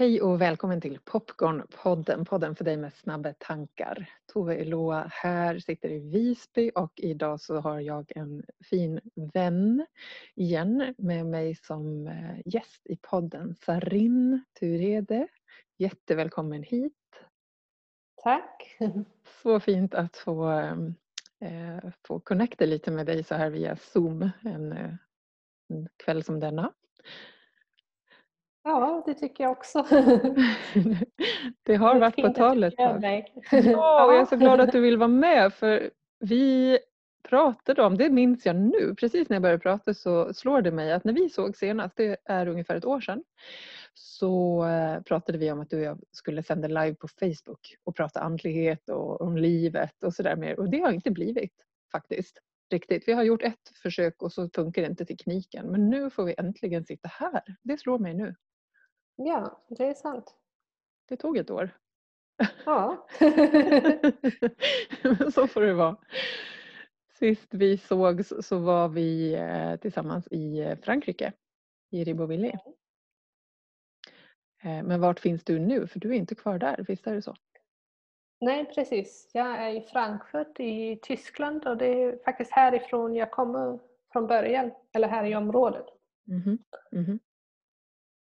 Hej och välkommen till Popcornpodden, podden för dig med snabba tankar. Tove Eloa här, sitter i Visby och idag så har jag en fin vän igen med mig som eh, gäst i podden. Sarin Turede, jättevälkommen hit. Tack. Så fint att få, eh, få connecta lite med dig så här via Zoom en, eh, en kväll som denna. Ja, det tycker jag också. det har det varit på tal ett tag. Ja, jag är så glad att du vill vara med för vi pratade om, det minns jag nu, precis när jag började prata så slår det mig att när vi såg senast, det är ungefär ett år sedan, så eh, pratade vi om att du och jag skulle sända live på Facebook och prata andlighet och om livet och sådär mer och det har inte blivit faktiskt riktigt. Vi har gjort ett försök och så funkar inte tekniken men nu får vi äntligen sitta här. Det slår mig nu. Ja, det är sant. Det tog ett år. Ja. så får det vara. Sist vi sågs så var vi eh, tillsammans i eh, Frankrike, i Ribeauvillé. Eh, men vart finns du nu? För du är inte kvar där, visst är det så? Nej, precis. Jag är i Frankfurt i Tyskland och det är faktiskt härifrån jag kommer från början, eller här i området. Mm -hmm. Mm -hmm.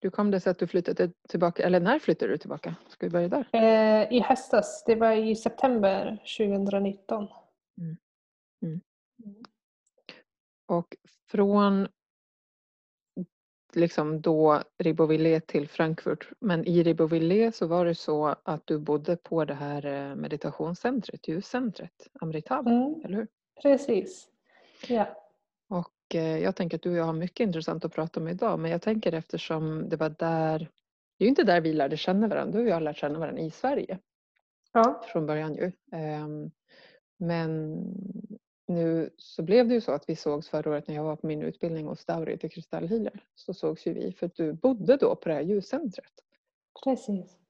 Hur kom det sig att du flyttade tillbaka, eller när flyttade du tillbaka? Ska vi börja där? Eh, I höstas, det var i september 2019. Mm. Mm. Och från liksom då Ribeauvillé till Frankfurt, men i Ribeauvillé så var det så att du bodde på det här eh, meditationscentret, ljuscentret, Amritab, mm. eller hur? Precis, ja. Eh, jag tänker att du och jag har mycket intressant att prata om idag men jag tänker eftersom det var där, det är ju inte där vi lärde känna varandra, du och jag har lärt känna varandra i Sverige. Ja. Från början ju. Ehm, men nu så blev det ju så att vi sågs förra året när jag var på min utbildning hos Dauri till kristallhealer. Så sågs ju vi för att du bodde då på det här ljuscentret. Precis.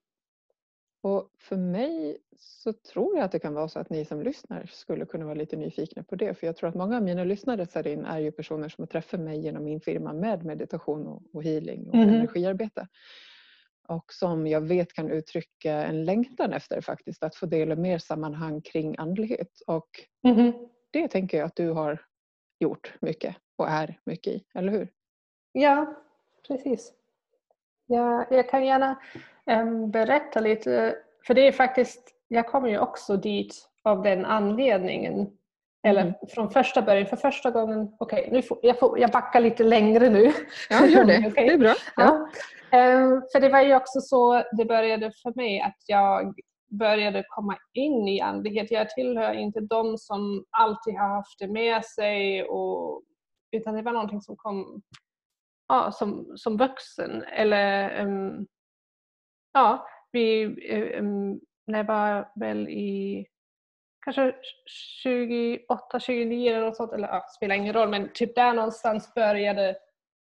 Och för mig så tror jag att det kan vara så att ni som lyssnar skulle kunna vara lite nyfikna på det. För jag tror att många av mina lyssnare Sarin är ju personer som har träffat mig genom min firma med meditation och, healing och mm. energiarbete. Och som jag vet kan uttrycka en längtan efter faktiskt att få dela mer sammanhang kring andlighet. Och mm. det tänker jag att du har gjort mycket och är mycket i, eller hur? Ja, precis. Ja, jag kan gärna um, berätta lite, för det är faktiskt, jag kommer ju också dit av den anledningen. Eller mm. från första början, för första gången, okej okay, jag, jag backar lite längre nu. Ja, gör det. okay. Det är bra. Ja. ja. Um, för det var ju också så det började för mig att jag började komma in i andlighet. Jag tillhör inte de som alltid har haft det med sig och, utan det var någonting som kom ja, som, som vuxen. Eller um, ja, vi, um, när jag var väl i kanske 28, 29 eller något sånt, eller ja, spelar ingen roll, men typ där någonstans började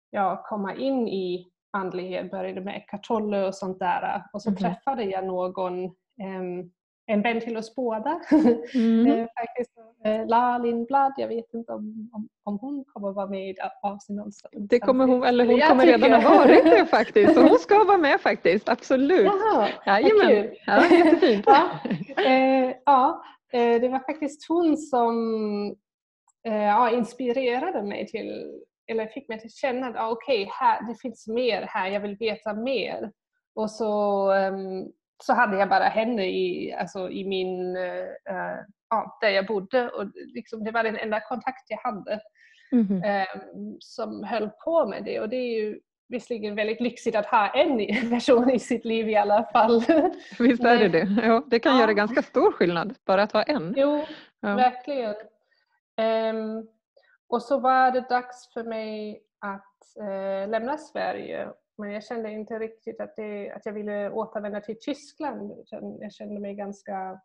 jag komma in i andlighet, började med Eckart och sånt där. Och så mm. träffade jag någon um, en vän till oss båda. Mm. Eh, faktiskt, eh, La Lindblad, jag vet inte om, om, om hon kommer vara med i avsnitt någonstans. Det kommer hon, eller hon kommer tycker... redan ha varit det faktiskt. Så hon ska vara med faktiskt, absolut. Jaha, Jajamän. Ja, jättefint. ja, eh, ja, eh, det var faktiskt hon som eh, ja, inspirerade mig till, eller fick mig till känna att ah, okej, okay, det finns mer här, jag vill veta mer. Och så um, så hade jag bara henne i, alltså, i min, uh, ja, där jag bodde och liksom, det var den enda kontakt jag hade mm. um, som höll på med det och det är ju visserligen väldigt lyxigt att ha en person i sitt liv i alla fall. Visst är det det. Ja, det kan ja. göra ganska stor skillnad bara att ha en. Jo, ja. verkligen. Um, och så var det dags för mig att uh, lämna Sverige men jag kände inte riktigt att, det, att jag ville återvända till Tyskland. Jag kände mig ganska...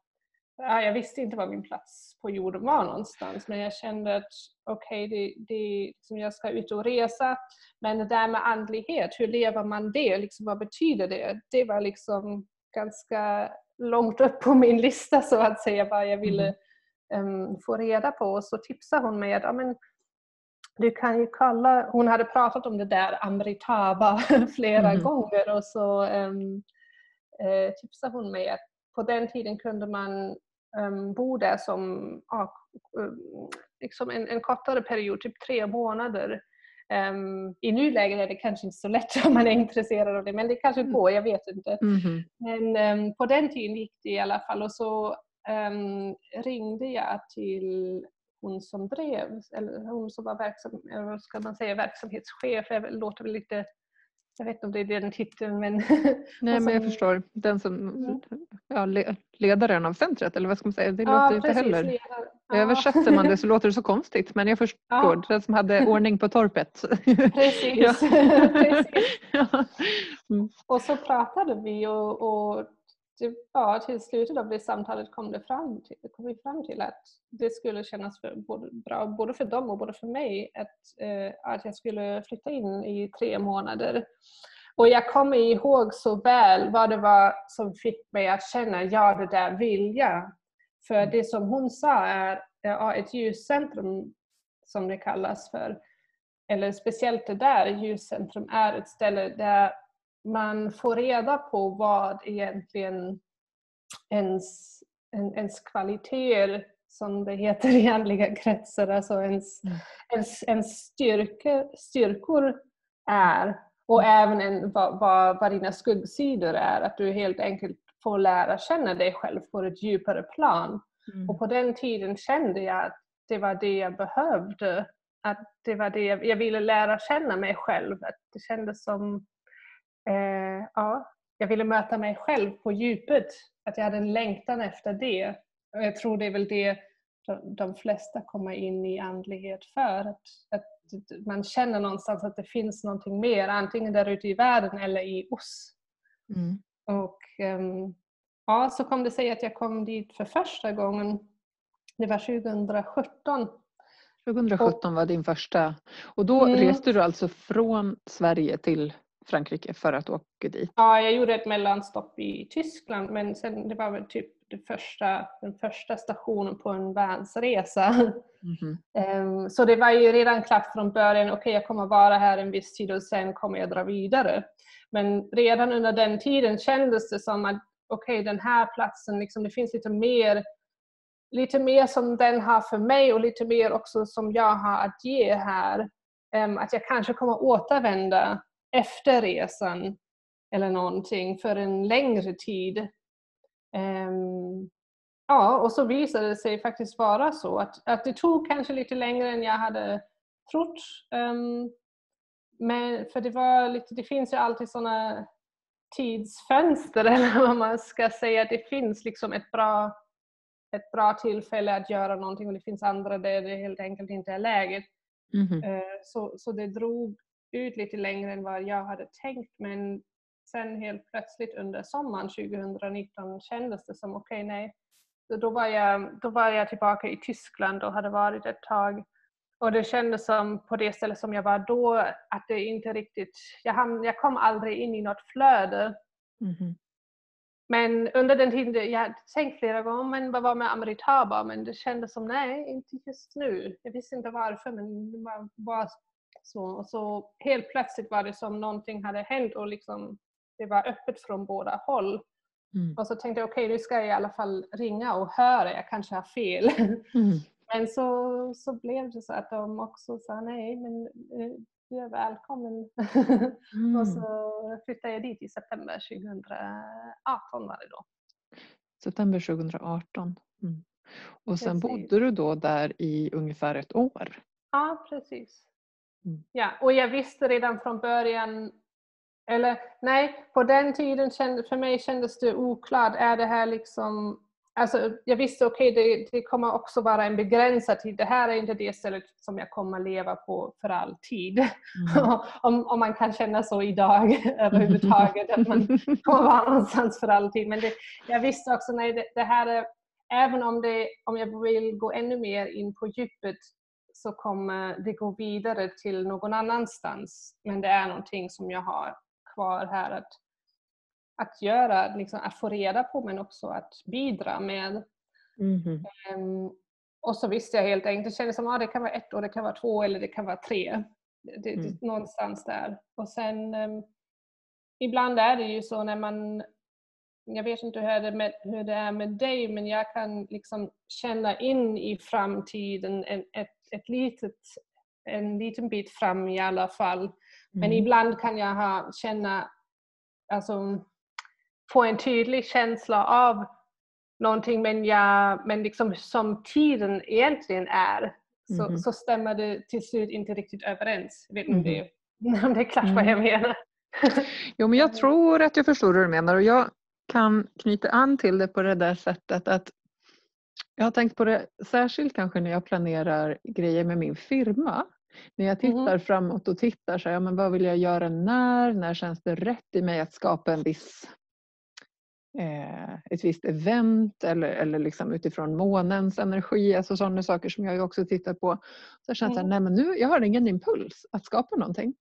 Ja, jag visste inte var min plats på jorden var någonstans men jag kände att okej, okay, det, det, liksom jag ska ut och resa men det där med andlighet, hur lever man det? Liksom, vad betyder det? Det var liksom ganska långt upp på min lista så att säga vad jag ville um, få reda på och så tipsade hon mig att ja, men, du kan ju kolla, hon hade pratat om det där Amritaba flera mm. gånger och så um, uh, tipsade hon mig att på den tiden kunde man um, bo där som uh, liksom en, en kortare period, typ tre månader. Um, I nuläget är det kanske inte så lätt om man är intresserad av det, men det kanske mm. går, jag vet inte. Mm. Men um, på den tiden gick det i alla fall och så um, ringde jag till hon som drev, eller hon som var verksam, eller vad ska man säga, verksamhetschef, det låter väl lite jag vet inte om det är den titeln men... Nej men jag förstår. Den som, mm. ja, ledaren av centret eller vad ska man säga? Det låter inte heller... Ja. Översätter man det så låter det så konstigt men jag förstår. Ja. Den som hade ordning på torpet. Precis. ja. Precis. Mm. Och så pratade vi och, och det, ja, till slutet av det samtalet kom, det fram till, kom vi fram till att det skulle kännas för, både, bra både för dem och både för mig att, eh, att jag skulle flytta in i tre månader. Och jag kommer ihåg så väl vad det var som fick mig att känna ja, det där vill jag. För mm. det som hon sa är ja, ett ljuscentrum som det kallas för, eller speciellt det där ljuscentrum är ett ställe där man får reda på vad egentligen ens, en, ens kvaliteter, som det heter i andliga kretsar, alltså ens, mm. ens, ens styrke, styrkor är och mm. även en, vad, vad, vad dina skuggsidor är. Att du helt enkelt får lära känna dig själv på ett djupare plan. Mm. Och på den tiden kände jag att det var det jag behövde. Att det var det jag, jag ville lära känna mig själv. Att det kändes som eh, ja, jag ville möta mig själv på djupet. Att jag hade en längtan efter det. Och jag tror det är väl det de flesta kommer in i andlighet för. Att, att man känner någonstans att det finns någonting mer, antingen där ute i världen eller i oss. Mm. Och um, ja, så kom det sig att jag kom dit för första gången. Det var 2017. 2017 var din första. Och då mm. reste du alltså från Sverige till Frankrike för att åka dit? Ja, jag gjorde ett mellanstopp i Tyskland men sen det var väl typ det första, den första stationen på en vansresa. Mm -hmm. så det var ju redan klart från början, okej okay, jag kommer vara här en viss tid och sen kommer jag dra vidare. Men redan under den tiden kändes det som att okej okay, den här platsen, liksom, det finns lite mer lite mer som den har för mig och lite mer också som jag har att ge här. Um, att jag kanske kommer återvända efter resan eller någonting för en längre tid. Um, ja, och så visade det sig faktiskt vara så att, att det tog kanske lite längre än jag hade trott. Um, men för det var lite, det finns ju alltid sådana tidsfönster eller vad man ska säga. Det finns liksom ett bra, ett bra tillfälle att göra någonting och det finns andra där det helt enkelt inte är läget. Mm så, så det drog ut lite längre än vad jag hade tänkt men sen helt plötsligt under sommaren 2019 kändes det som okej, okay, nej. Då var, jag, då var jag tillbaka i Tyskland och hade varit ett tag. Och det kändes som på det stället som jag var då att det inte riktigt, jag, ham, jag kom aldrig in i något flöde. Mm. Men under den tiden, jag hade tänkt flera gånger, men vad var med Ameritaba? Men det kändes som nej, inte just nu. Jag visste inte varför men det var bara så, och så helt plötsligt var det som någonting hade hänt och liksom, det var öppet från båda håll. Mm. Och så tänkte jag okej, okay, nu ska jag i alla fall ringa och höra, jag kanske har fel. Mm. Men så, så blev det så att de också sa nej, men eh, du är välkommen. Mm. och så flyttade jag dit i september 2018 var det då. September 2018. Mm. Och sen precis. bodde du då där i ungefär ett år? Ja, precis. Mm. Ja, och jag visste redan från början, eller nej, på den tiden kände, för mig kändes det oklart, är det här liksom Alltså, jag visste okej, okay, det, det, kommer också vara en begränsad tid. Det här är inte det stället som jag kommer leva på för all tid. Mm. om, om man kan känna så idag överhuvudtaget, att man kommer vara någonstans för all tid. Men det, jag visste också, nej, det, det här är, även om, det, om jag vill gå ännu mer in på djupet så kommer det gå vidare till någon annanstans. Men det är någonting som jag har kvar här att, att göra, liksom att få reda på men också att bidra med. Mm. Um, och så visste jag helt enkelt, det kändes som att ah, det kan vara ett år, det kan vara två eller det kan vara tre. Det, mm. det, någonstans där. Och sen um, ibland är det ju så när man jag vet inte hur det, med, hur det är med dig, men jag kan liksom känna in i framtiden en, ett, ett litet, en liten bit fram i alla fall. Men mm. ibland kan jag ha, känna, alltså, få en tydlig känsla av någonting men, jag, men liksom som tiden egentligen är så, mm. så stämmer det till slut inte riktigt överens. Jag vet inte mm. om, det, om det är klart vad jag menar. jo men jag tror att jag förstår vad du menar och jag kan knyta an till det på det där sättet att jag har tänkt på det särskilt kanske när jag planerar grejer med min firma. När jag tittar mm. framåt och tittar så här, ja, men vad vill jag göra när? När känns det rätt i mig att skapa en viss eh, ett visst event eller, eller liksom utifrån månens energi, alltså sådana saker som jag också tittar på. Så jag känner mm. nej men nu, jag har ingen impuls att skapa någonting.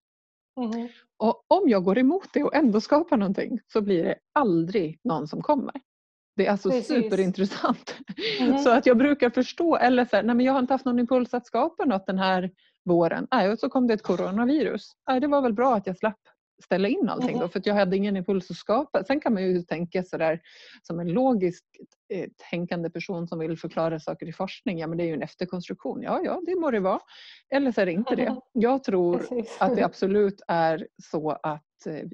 Mm. Och om jag går emot det och ändå skapar någonting så blir det aldrig någon som kommer. Det är alltså Precis. superintressant. Mm. Så att jag brukar förstå, eller så här, nej men jag har inte haft någon impuls att skapa något den här våren. Nej, och så kom det ett coronavirus. Nej, det var väl bra att jag slapp ställa in allting då, för jag hade ingen impuls att skapa. Sen kan man ju tänka sådär som en logisk eh, tänkande person som vill förklara saker i forskning. Ja men det är ju en efterkonstruktion. Ja, ja det må det vara. Eller så är det inte det. Jag tror att det absolut är så att eh,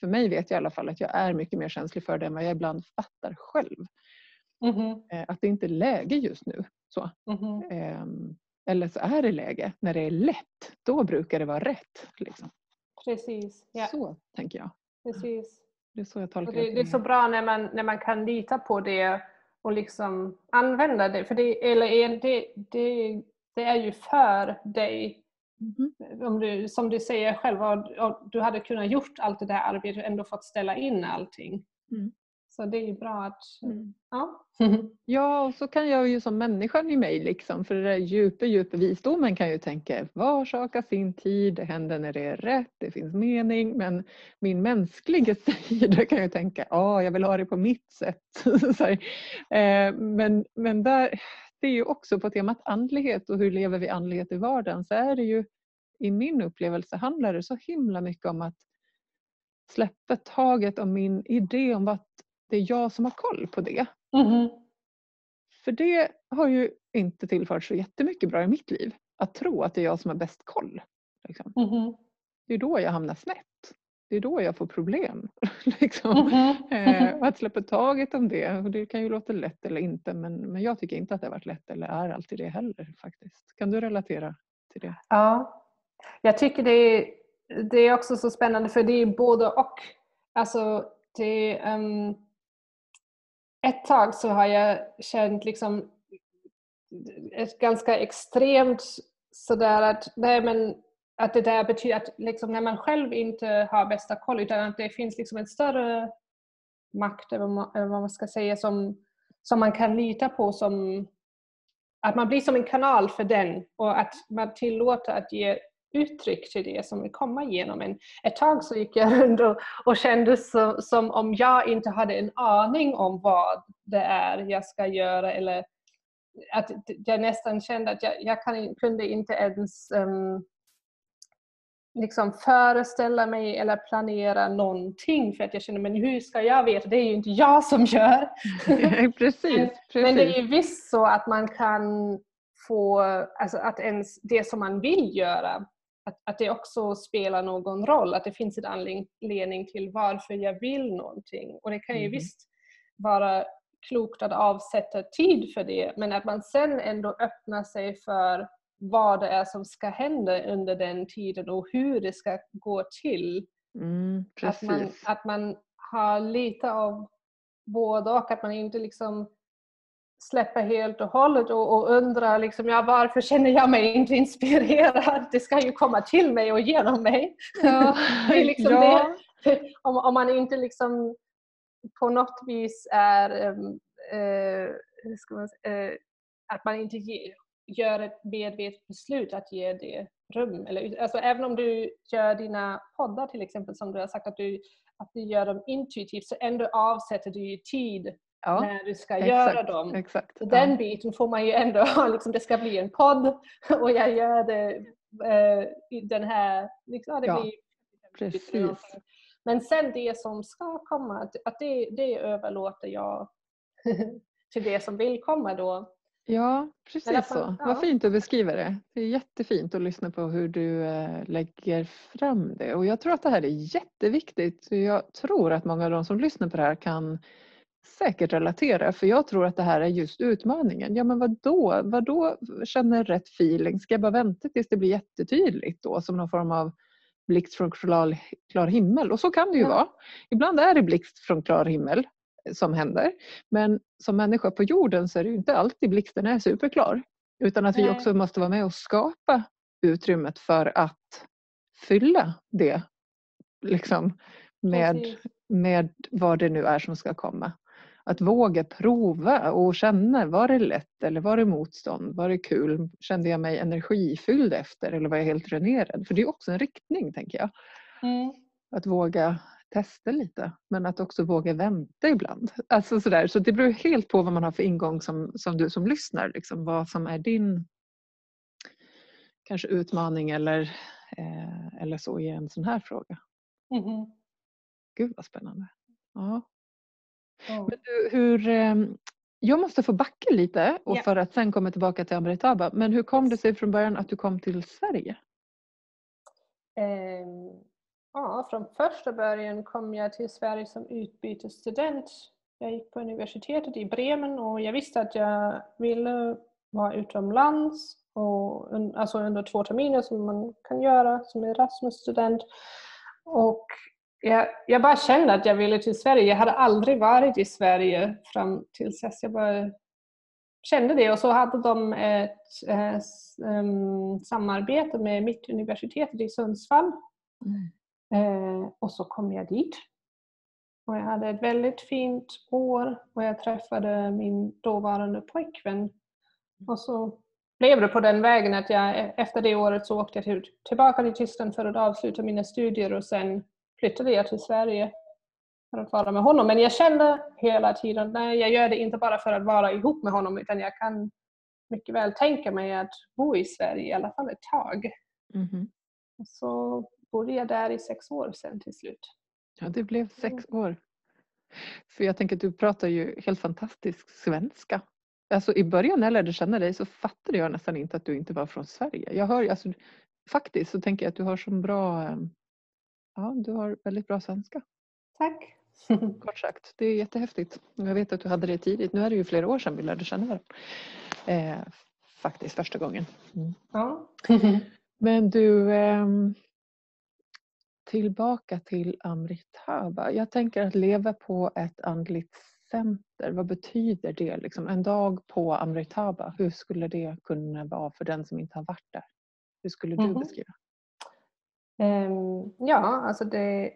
för mig vet jag i alla fall att jag är mycket mer känslig för det än vad jag ibland fattar själv. Mm. Att det inte är läge just nu. Så. Mm. Eller så är det läge. När det är lätt, då brukar det vara rätt. Liksom. Precis. Ja. Så tänker jag. Precis. Det är så jag tolkar det. Det är så bra när man, när man kan lita på det och liksom använda det. För det, eller det, det, det är ju för dig. Mm. Om du, som du säger själv, och, och du hade kunnat gjort allt det där arbetet och ändå fått ställa in allting. Mm. Så det är ju bra att... Mm. Ja. ja, och så kan jag ju som människan i mig, liksom, för det där djupa, djupa visdomen kan ju tänka var sak har sin tid, det händer när det är rätt, det finns mening. Men min mänskliga sida kan ju tänka, ja, jag vill ha det på mitt sätt. eh, men, men där, det är ju också på temat andlighet och hur lever vi andlighet i vardagen så är det ju i min upplevelse handlar det så himla mycket om att släppa taget om min idé om att det är jag som har koll på det. Mm. För det har ju inte tillfört så jättemycket bra i mitt liv. Att tro att det är jag som har bäst koll. Liksom. Mm. Det är då jag hamnar snett. Det är då jag får problem. liksom. mm. att släppa taget om det, det kan ju låta lätt eller inte men, men jag tycker inte att det har varit lätt eller är alltid det heller faktiskt. Kan du relatera till det? Ja, jag tycker det är, det är också så spännande för det är både och. Alltså det, um, ett tag så har jag känt liksom ett ganska extremt sådär att, nej men, att det där betyder att liksom när man själv inte har bästa koll utan att det finns liksom en större makt eller vad man ska säga som, som man kan lita på som att man blir som en kanal för den och att man tillåter att ge uttryck till det som vill komma igenom en. Ett tag så gick jag runt och, och kände så, som om jag inte hade en aning om vad det är jag ska göra eller att jag nästan kände att jag, jag kan, kunde inte ens um, liksom föreställa mig eller planera någonting för att jag kände men hur ska jag veta? Det är ju inte jag som gör. precis, men, precis. men det är ju visst så att man kan få, alltså att ens det som man vill göra att, att det också spelar någon roll, att det finns en anledning till varför jag vill någonting. Och det kan ju mm. visst vara klokt att avsätta tid för det, men att man sen ändå öppnar sig för vad det är som ska hända under den tiden och hur det ska gå till. Mm, att, man, att man har lite av både och, att man inte liksom släppa helt och hållet och, och undra liksom, ja, varför känner jag mig inte inspirerad? Det ska ju komma till mig och genom mig. Ja. det är liksom ja. det. Om, om, man inte liksom på något vis är äh, man, äh, att man inte ge, gör ett medvetet beslut att ge det rum. Eller, alltså, även om du gör dina poddar till exempel som du har sagt att du, att du gör dem intuitivt så ändå avsätter du tid ja, när du ska exakt, göra dem. Exakt, Den ja. biten får man ju ändå ha, liksom, det ska bli en podd och jag gör det eh, den här, liksom, det blir Precis. Men sen det som ska komma, att det, det överlåter jag till det som vill komma då. Ja, precis så. Ja. Vad fint du beskriver det. Det är jättefint att lyssna på hur du eh, lägger fram det. Och jag tror att det här är jätteviktigt. Jag tror att många av de som lyssnar på det här kan säkert relatera. För jag tror att det här är just utmaningen. Ja men vadå? Vadå känner rätt feeling? Ska jag bara vänta tills det blir jättetydligt då som någon form av blixt från klar, klar himmel? Och så kan det ju ja. vara. Ibland är det blixt från klar himmel som händer. Men som människa på jorden så är det ju inte alltid blixten är superklar. Utan att vi också måste vara med och skapa utrymmet för att fylla det liksom, med, med vad det nu är som ska komma. Att våga prova och känna, var det lätt eller var det motstånd? Var det kul? Kände jag mig energifylld efter eller var jag helt dränerad? För det är också en riktning tänker jag. Mm. Att våga testa lite men att också våga vänta ibland. Alltså sådär. Så det beror helt på vad man har för ingång som, som du som lyssnar. Liksom, vad som är din kanske utmaning eller, eh, eller så i en sån här fråga. Mm. Gud vad spännande. Ja. Oh. Men du, hur, eh, jag måste få backa lite och yeah. för att sen komma tillbaka till Amritaba. Men hur kom det sig från början att du kom till Sverige? Um Ja, från första början kom jag till Sverige som utbytesstudent. Jag gick på universitetet i Bremen och jag visste att jag ville vara utomlands, och, alltså under två terminer som man kan göra som Erasmus-student. Och jag, jag, bara kände att jag ville till Sverige. Jag hade aldrig varit i Sverige fram tills dess jag bara kände det. Och så hade de ett äh, um, samarbete med mitt universitet i Sundsvall. Mm. Eh, och så kom jag dit. Och jag hade ett väldigt fint år och jag träffade min dåvarande pojkvän. Och så blev det på den vägen att jag efter det året så åkte jag tillbaka till Tyskland för att avsluta mina studier och sen flyttade jag till Sverige för att vara med honom. Men jag kände hela tiden, nej jag gör det inte bara för att vara ihop med honom utan jag kan mycket väl tänka mig att bo i Sverige i alla fall ett tag. Mm. Så bodde jag där i sex år sen till slut. Ja, det blev sex år. För jag tänker att du pratar ju helt fantastisk svenska. Alltså i början när jag lärde känna dig så fattade jag nästan inte att du inte var från Sverige. Jag hör, alltså, faktiskt så tänker jag att du har så bra, ehm, ja du har väldigt bra svenska. Tack. Kort sagt, det är jättehäftigt. Jag vet att du hade det tidigt. Nu är det ju flera år sedan vi lärde känna varandra. Eh, faktiskt första gången. Mm. Ja. Men du, eh, tillbaka till Amritaba. Jag tänker att leva på ett andligt center, vad betyder det? Liksom en dag på Amritaba, hur skulle det kunna vara för den som inte har varit där? Hur skulle du mm. beskriva? Um, ja, alltså det,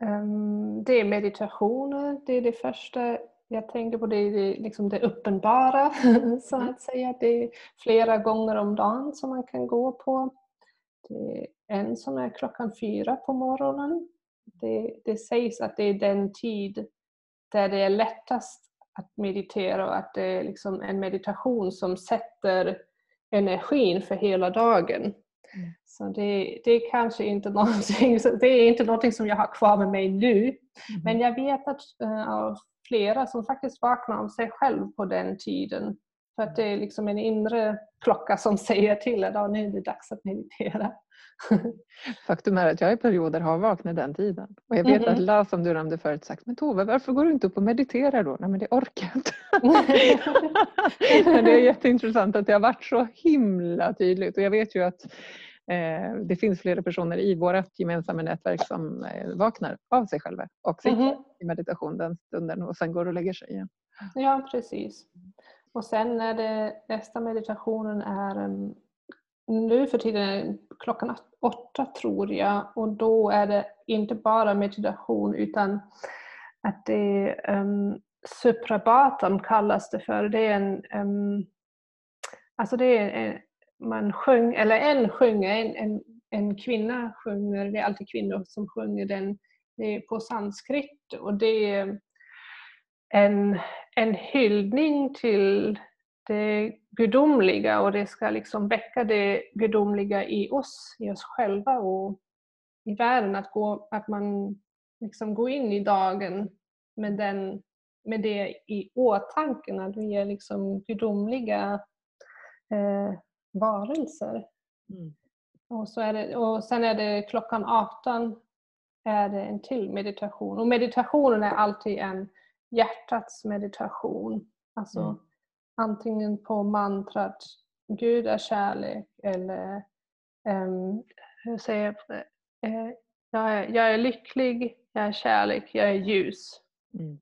um, det är meditationer, det är det första jag tänker på. Det är det, liksom det uppenbara, så mm. att säga. Det är flera gånger om dagen som man kan gå på. Det är en som är klockan fyra på morgonen. Det, det sägs att det är den tid där det är lättast att meditera och att det är liksom en meditation som sätter energin för hela dagen. Mm. Så det, det, är kanske inte någonting, det är inte någonting som jag har kvar med mig nu. Mm. Men jag vet att, uh, av flera som faktiskt vaknar av sig själv på den tiden. För att det är liksom en inre klocka som säger till att nu är det dags att meditera. Faktum är att jag i perioder har vaknat den tiden. Och jag vet mm. att La som du nämnde förut sagt, men Tove varför går du inte upp och mediterar då? Nej men det orkar jag inte. men det är jätteintressant att det har varit så himla tydligt och jag vet ju att eh, det finns flera personer i vårt gemensamma nätverk som eh, vaknar av sig själva och sitter mm. i meditation den stunden och sen går och lägger sig igen. Ja precis. Och sen är det nästa meditationen är ehm, nu för tiden klockan åtta tror jag. Och då är det inte bara meditation utan att det ehm, är um, suprabatam kallas det för. Det är en, um, alltså det är en, man sjöng, eller en sjunger, en, en, en kvinna sjunger, det är alltid kvinnor som sjunger den, det är på sanskrit. Och det är en, en hyllning till det gudomliga och det ska liksom väcka det gudomliga i oss, i oss själva och i världen. Att, gå, att man liksom går in i dagen med, den, med det i åtanke, att vi är liksom gudomliga eh, varelser. Mm. Och, så är det, och sen är det klockan 18 är det en till meditation. Och meditationen är alltid en hjärtats meditation. Alltså mm. antingen på mantrat Gud är kärlek eller um, hur säger jag det? Uh, jag, är, jag är lycklig, jag är kärlek, jag är ljus. Mm.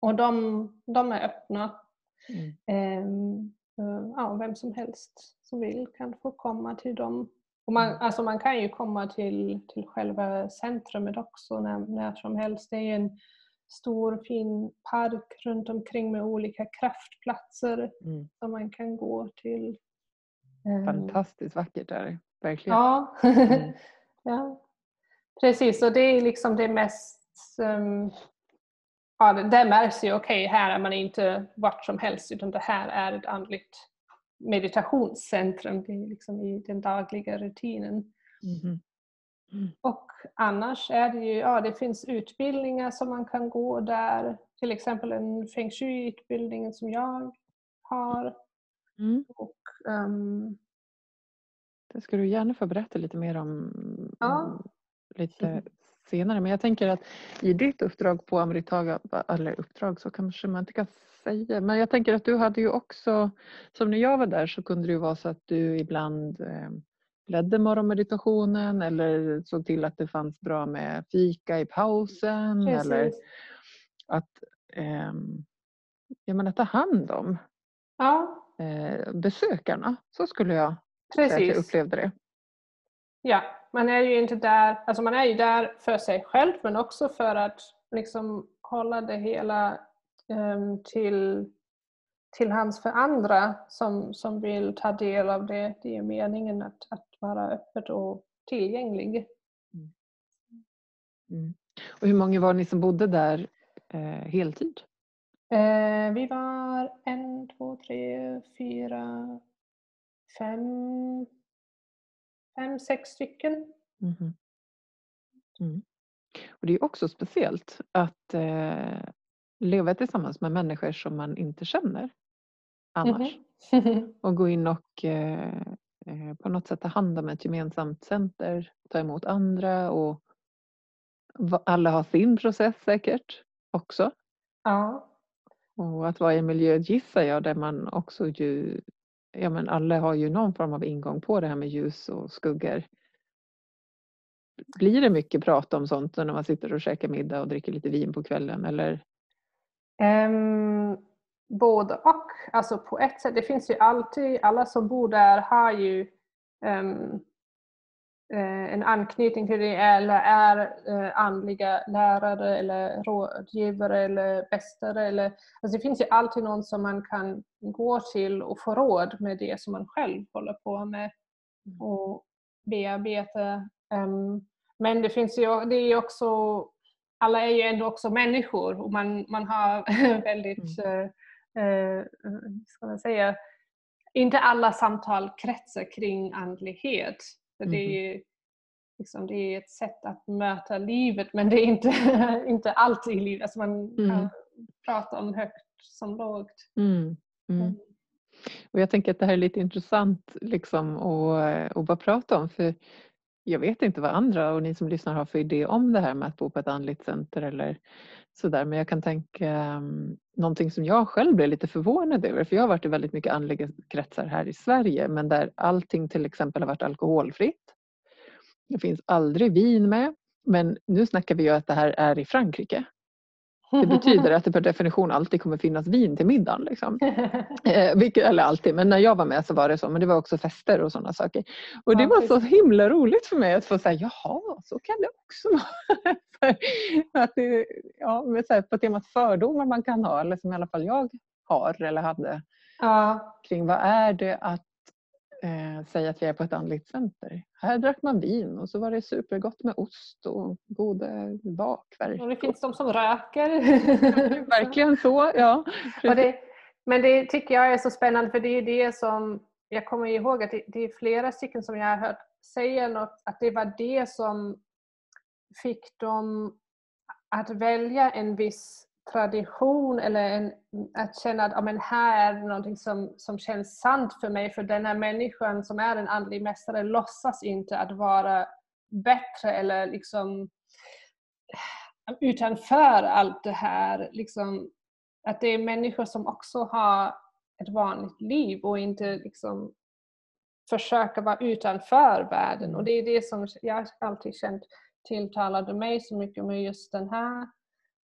Och de, de är öppna. Mm. Um, ja, vem som helst som vill kan få komma till dem. Och man, mm. alltså man kan ju komma till, till själva centrumet också när, när som helst. Det är en stor fin park runt omkring med olika kraftplatser mm. som man kan gå till. Ehm. Fantastiskt vackert är det, verkligen. Ja. Mm. ja. Precis, och det är liksom det mest um, ja, det märks ju, okej, okay, här är man inte vart som helst utan det här är ett andligt meditationscentrum det är liksom i den dagliga rutinen. Mm. Mm. Och annars är det ju, ja det finns utbildningar som man kan gå där, till exempel en feng shui-utbildning som jag har. Mm. Och, um, det ska du gärna få berätta lite mer om ja. lite senare. Men jag tänker att i ditt uppdrag på Amritaga, eller uppdrag så kanske man inte kan säga, men jag tänker att du hade ju också, som när jag var där så kunde det ju vara så att du ibland eh, ledde morgonmeditationen eller såg till att det fanns bra med fika i pausen Precis. eller att eh, jag menar, ta hand om ja. eh, besökarna. Så skulle jag Precis. säga att jag upplevde det. Ja, man är ju inte där, alltså man är ju där för sig själv men också för att liksom hålla det hela um, till, till hands för andra som, som vill ta del av det. Det är meningen att, att vara öppet och tillgänglig. Mm. Mm. Och hur många var ni som bodde där eh, heltid? Eh, vi var en, två, tre, fyra, fem fem, sex stycken. Mm. Mm. Och det är också speciellt att eh, leva tillsammans med människor som man inte känner annars. Mm. och gå in och eh, eh, på något sätt ta hand om ett gemensamt center, ta emot andra och alla har sin process säkert också. Ja. Och att vara i en miljö, gissar jag, där man också ju ja men alla har ju någon form av ingång på det här med ljus och skuggor. Blir det mycket prat om sånt när man sitter och käkar middag och dricker lite vin på kvällen eller? Um, både och. Alltså på ett sätt, det finns ju alltid, alla som bor där har ju um, en anknytning till det eller är eh, andliga lärare eller rådgivare eller bästare. Eller, alltså det finns ju alltid någon som man kan gå till och få råd med det som man själv håller på med mm. och bearbeta. Um, men det finns ju det är också, alla är ju ändå också människor och man, man har väldigt, mm. Uh, uh, ska man säga, inte alla samtal kretsar kring andlighet. Så det, är, mm-hmm. liksom, det är ett sätt att möta livet men det är inte, inte allt i livet. Alltså man mm. kan prata om högt som lågt. Mm. Mm. mm. Och jag tänker att det här är lite intressant liksom att, att bara prata om för jag vet inte vad andra och ni som lyssnar har för idé om det här med att bo på ett andligt center eller sådär men jag kan tänka um, någonting som jag själv blev lite förvånad över för jag har varit i väldigt mycket andliga kretsar här i Sverige men där allting till exempel har varit alkoholfritt. Det finns aldrig vin med men nu snackar vi ju att det här är i Frankrike det betyder att det per definition alltid kommer finnas vin till middagen. Liksom. Eh, vilket, eller alltid, men när jag var med så var det så. Men det var också fester och sådana saker. Och det var så himla roligt för mig att få säga jaha, så kan det också vara. att det, ja, med, så här, på temat fördomar man kan ha, eller som i alla fall jag har eller hade. Ja. Kring vad är det att eh, säga att vi är på ett andligt center. Här drack man vin och så var det supergott med ost och goda bakverk. Och det finns de som röker. Verkligen så, ja. Det, men det tycker jag är så spännande för det är det som jag kommer ihåg att det, det, är flera stycken som jag har hört säga något, att det var det som fick dem att välja en viss tradition eller en, att känna att ja, men här är någonting som, som känns sant för mig för den här människan som är en andlig mästare låtsas inte att vara bättre eller liksom utanför allt det här. Liksom, att det är människor som också har ett vanligt liv och inte liksom försöka vara utanför världen. Och det är det som jag alltid känt tilltalade mig så mycket med just den här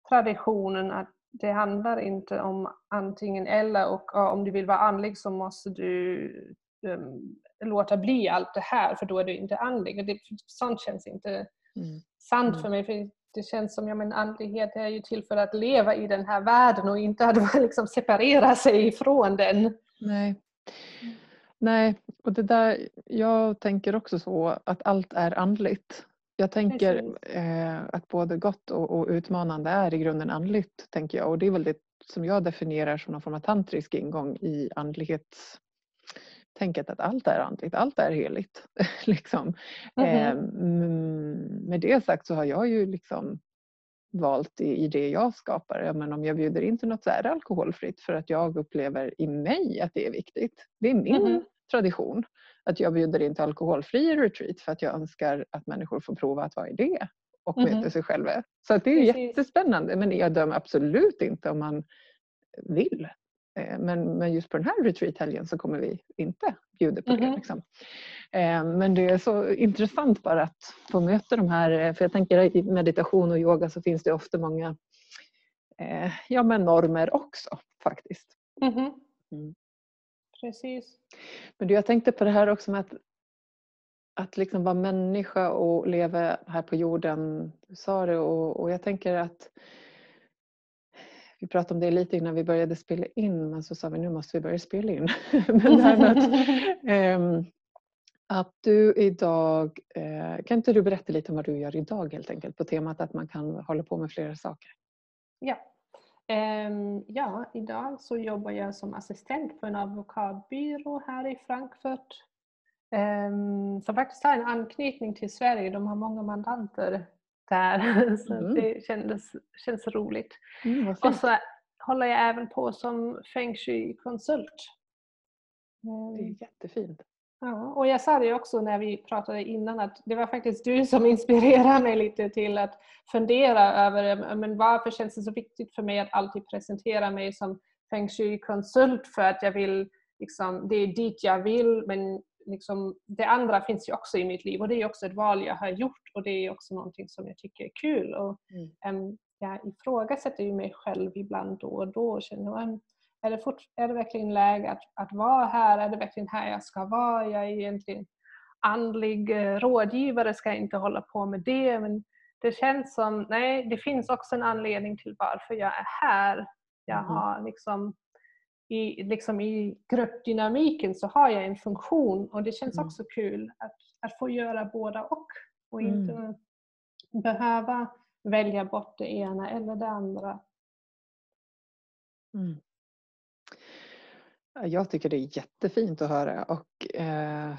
traditionen att det handlar inte om antingen eller och om du vill vara andlig så måste du um, låta bli allt det här för då är du inte andlig. Och det, sånt känns inte mm. sant mm. för mig. För det känns som att ja, andlighet är ju till för att leva i den här världen och inte att liksom separera sig ifrån den. Nej. Nej, och det där, jag tänker också så att allt är andligt. Jag tänker eh, att både gott och, och, utmanande är i grunden andligt, tänker jag. Och det är väl det som jag definierar som någon form av tantrisk ingång i andlighetstänket att allt är andligt, allt är heligt. liksom. Mm -hmm. eh, med det sagt så har jag ju liksom valt i, i det jag skapar. Men om jag bjuder in till något så är det alkoholfritt för att jag upplever i mig att det är viktigt. Det är min mm -hmm. Tradition att jag bjuder in till alkoholfri retreat för att jag önskar att människor får prova att vara i det och mm. möta sig själva. Så att det är Precis. jättespännande men jag dömer absolut inte om man vill. Eh, men, men just på den här retreat-helgen så kommer vi inte bjuda på mm. det. Mm-hmm. Liksom. Eh, men det är så intressant bara att få möta de här, eh, för jag tänker i meditation och yoga så finns det ofta många ja, men normer också faktiskt. Mm-hmm. Mm. Precis. Men du, jag tänkte på det här också med att, att liksom vara människa och leva här på jorden. Du sa det och, och jag tänker att vi pratade om det lite innan vi började spela in men så sa vi nu måste vi börja spela in. men det att, um, att du idag, uh, kan inte du berätta lite om vad du gör idag helt enkelt på temat att man kan hålla på med flera saker? Ja, ja, idag så jobbar jag som assistent på en advokatbyrå här i Frankfurt. Um, som faktiskt har en anknytning till Sverige. De har många mandanter där. så mm. det kändes, känns roligt. Mm, och så håller jag även på som feng shui-konsult. Det är jättefint. Ja, och jag sa det också när vi pratade innan att det var faktiskt du som inspirerade mig lite till att fundera över men varför känns det så viktigt för mig att alltid presentera mig som feng shui-konsult för att jag vill, liksom, det är dit jag vill men liksom, det andra finns ju också i mitt liv och det är också ett val jag har gjort och det är också någonting som jag tycker är kul. Och, mm. um, jag ifrågasätter ju mig själv ibland då och då och känner um, är det, fort, är det verkligen läge att, att vara här? Är det verkligen här jag ska vara? Jag är egentligen andlig eh, rådgivare, ska jag inte hålla på med det. Men det känns som, nej, det finns också en anledning till varför jag är här. Jag mm. har liksom i, liksom i gruppdynamiken så har jag en funktion och det känns mm. också kul att, att få göra båda och. Och mm. inte behöva välja bort det ena eller det andra. Mm. Jag tycker det är jättefint att höra och eh,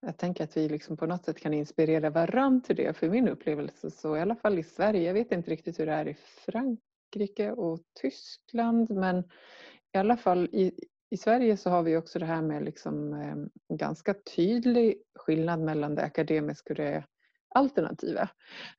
jag tänker att vi liksom på något sätt kan inspirera varandra till det. För min upplevelse så i alla fall i Sverige, jag vet inte riktigt hur det är i Frankrike och Tyskland men i alla fall i, i Sverige så har vi också det här med liksom, eh, ganska tydlig skillnad mellan det akademiska och det alternativa.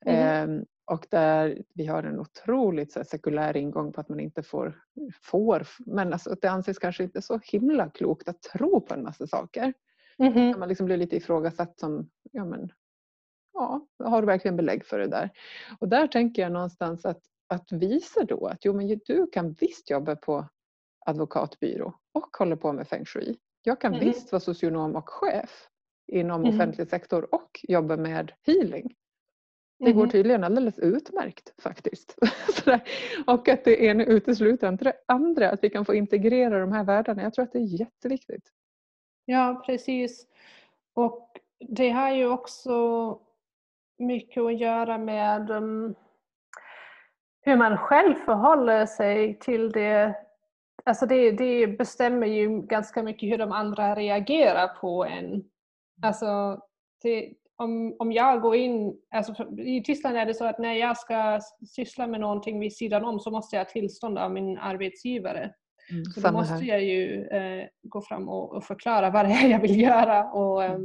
Mm. Eh, och där vi har en otroligt så sekulär ingång på att man inte får, får men alltså, det anses kanske inte så himla klokt att tro på en massa saker. Mm -hmm. Man liksom blir lite ifrågasatt som, ja men, ja, har du verkligen belägg för det där? Och där tänker jag någonstans att, att visa då att jo men du kan visst jobba på advokatbyrå och hålla på med feng shui. Jag kan mm -hmm. visst vara socionom och chef inom mm offentlig sektor och jobba med healing. Det går mm-hmm. tydligen alldeles utmärkt faktiskt. och att det ena utesluter inte det andra, att vi kan få integrera de här världarna. Jag tror att det är jätteviktigt. Ja, precis. Och det har ju också mycket att göra med um, hur man själv förhåller sig till det. Alltså det, det bestämmer ju ganska mycket hur de andra reagerar på en. Alltså det, om, om jag går in, alltså i Tyskland är det så att när jag ska syssla med någonting vid sidan om så måste jag ha tillstånd av min arbetsgivare. Mm, så då måste här. jag ju eh, gå fram och, och, förklara vad det är jag vill göra och, eh,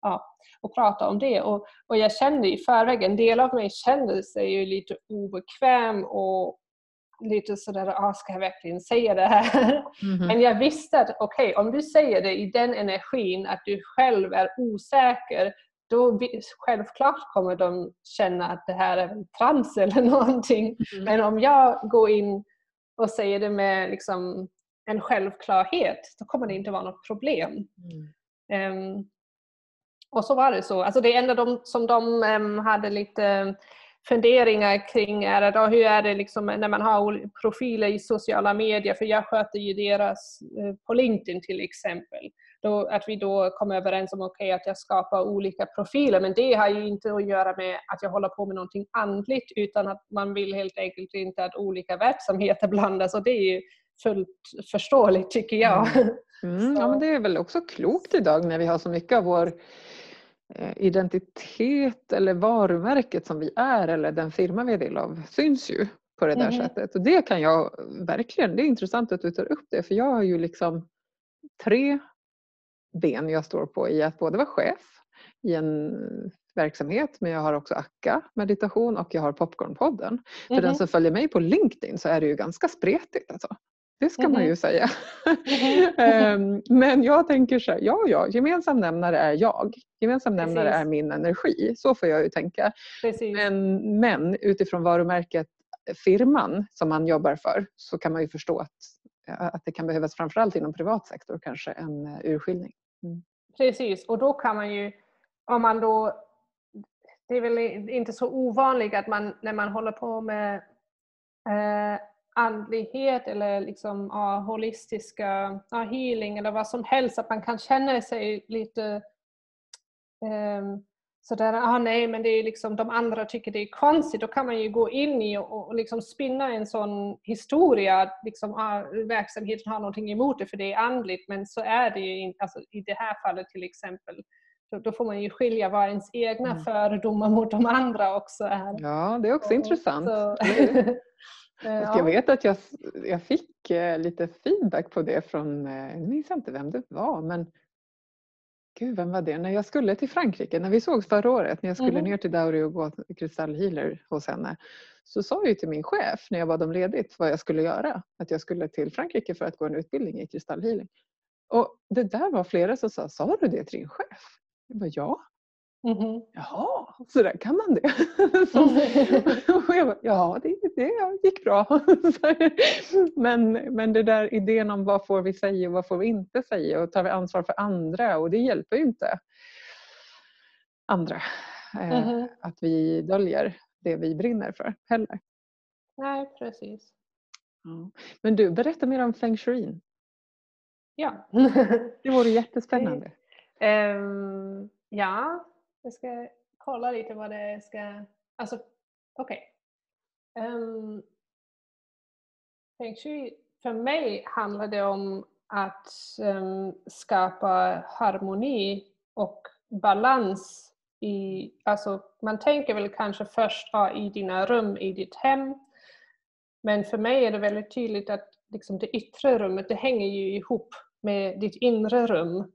ja, och prata om det. Och, och jag kände i förväg, en del av mig kände sig ju lite obekväm och lite sådär, ah, ska jag verkligen säga det här? Mm. Men jag visste att okej, okay, om du säger det i den energin att du själv är osäker då självklart kommer de känna att det här är trams eller någonting. Mm. Men om jag går in och säger det med liksom en självklarhet, då kommer det inte vara något problem. Mm. Um, och så var det så. Alltså det enda de, som de um, hade lite funderingar kring är att, hur är det liksom när man har profiler i sociala medier, för jag sköter ju deras uh, på LinkedIn till exempel då, att vi då kom överens om okay, att jag skapar olika profiler. Men det har ju inte att göra med att jag håller på med någonting andligt utan att man vill helt enkelt inte att olika verksamheter blandas och det är ju fullt förståeligt tycker jag. Mm. Mm, ja, men det är väl också klokt idag när vi har så mycket av vår eh, identitet eller varumärket som vi är eller den firma vi är del av syns ju på det där mm. sättet. Och det kan jag verkligen, det är intressant att du tar upp det för jag har ju liksom tre ben jag står på i att både vara chef i en verksamhet men jag har också Akka meditation och jag har Popcornpodden. Mm. För den mhm. som följer mig på LinkedIn så är det ju ganska spretigt alltså. Det ska mm man ju säga. Mm men jag tänker så här, ja ja, gemensam nämnare är jag. Gemensam nämnare Precis. är min energi. Så får jag ju tänka. Men, men utifrån varumärket firman som man jobbar för så kan man ju förstå att, att det kan behövas framförallt inom privat sektor kanske en eh, urskiljning. Mm. Precis, och då kan man ju, om man då, det är väl inte så ovanligt att man när man håller på med eh, andlighet eller liksom, ja, holistiska ja, healing eller vad som helst, att man kan känna sig lite eh, sådär, ah, nej men det är liksom de andra tycker det är konstigt, då kan man ju gå in i och, och liksom spinna en sån historia att liksom, ah, verksamheten har någonting emot det för det är andligt men så är det ju inte, alltså, i det här fallet till exempel. Då, då får man ju skilja vad ens egna mm. fördomar mot de andra också är. Ja, det är också och, intressant. Så, jag vet att jag, jag fick eh, lite feedback på det från, eh, jag minns inte vem det var, men Gud, vem var det? När jag skulle till Frankrike, när vi sågs förra året, när jag skulle mm. ner till Dauri och gå kristallhealer hos henne, så sa jag till min chef när jag bad om ledigt vad jag skulle göra. Att jag skulle till Frankrike för att gå en utbildning i kristallhealing. Och det där var flera som sa, sa du det till din chef? Jag bara, ja. Mm -hmm. Jaha, så där kan man det? så, och jag bara, ja, det, det gick bra. men, men det där idén om vad får vi säga och vad får vi inte säga och tar vi ansvar för andra och det hjälper ju inte andra mm -hmm. att vi döljer det vi brinner för heller. Nej, precis. Ja. Men du, berätta mer om feng shui. Ja. det vore jättespännande. Um, ja, jag ska kolla lite vad det ska... Alltså, okej. Okay. Um, Feng shui, för mig handlar det om att um, skapa harmoni och balans i, alltså man tänker väl kanske först ja, i dina rum i ditt hem. Men för mig är det väldigt tydligt att liksom det yttre rummet, det hänger ju ihop med ditt inre rum.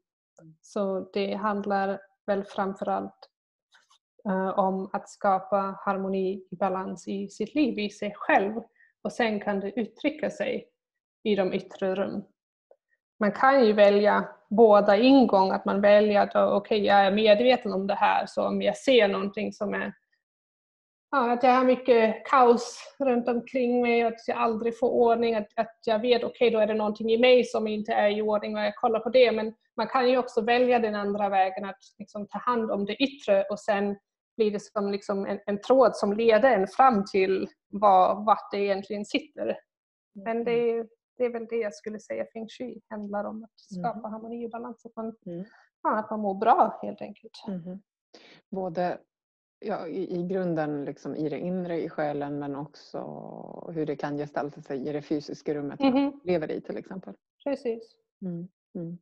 Så det handlar väl framförallt uh, om att skapa harmoni och balans i sitt liv, i sig själv. Och sen kan det uttrycka sig i de yttre rum. Man kan ju välja båda ingång, att man väljer att okej, okay, jag är medveten om det här, så om jag ser någonting som är ja, att jag har mycket kaos runt omkring mig, att jag aldrig får ordning, att, att jag vet okej okay, då är det någonting i mig som inte är i ordning och jag kollar på det. Men man kan ju också välja den andra vägen, att liksom ta hand om det yttre och sen blir det som liksom en, en tråd som leder en fram till var, vart det egentligen sitter. Men det är det är väl det jag skulle säga feng shui handlar om, att skapa mm. harmoni och balans. Att man, mm. att man mår bra helt enkelt. Mm. Både ja, i, i grunden liksom i det inre, i själen men också hur det kan gestalta sig i det fysiska rummet man mm-hmm. lever i till exempel. Precis. Mm, mm.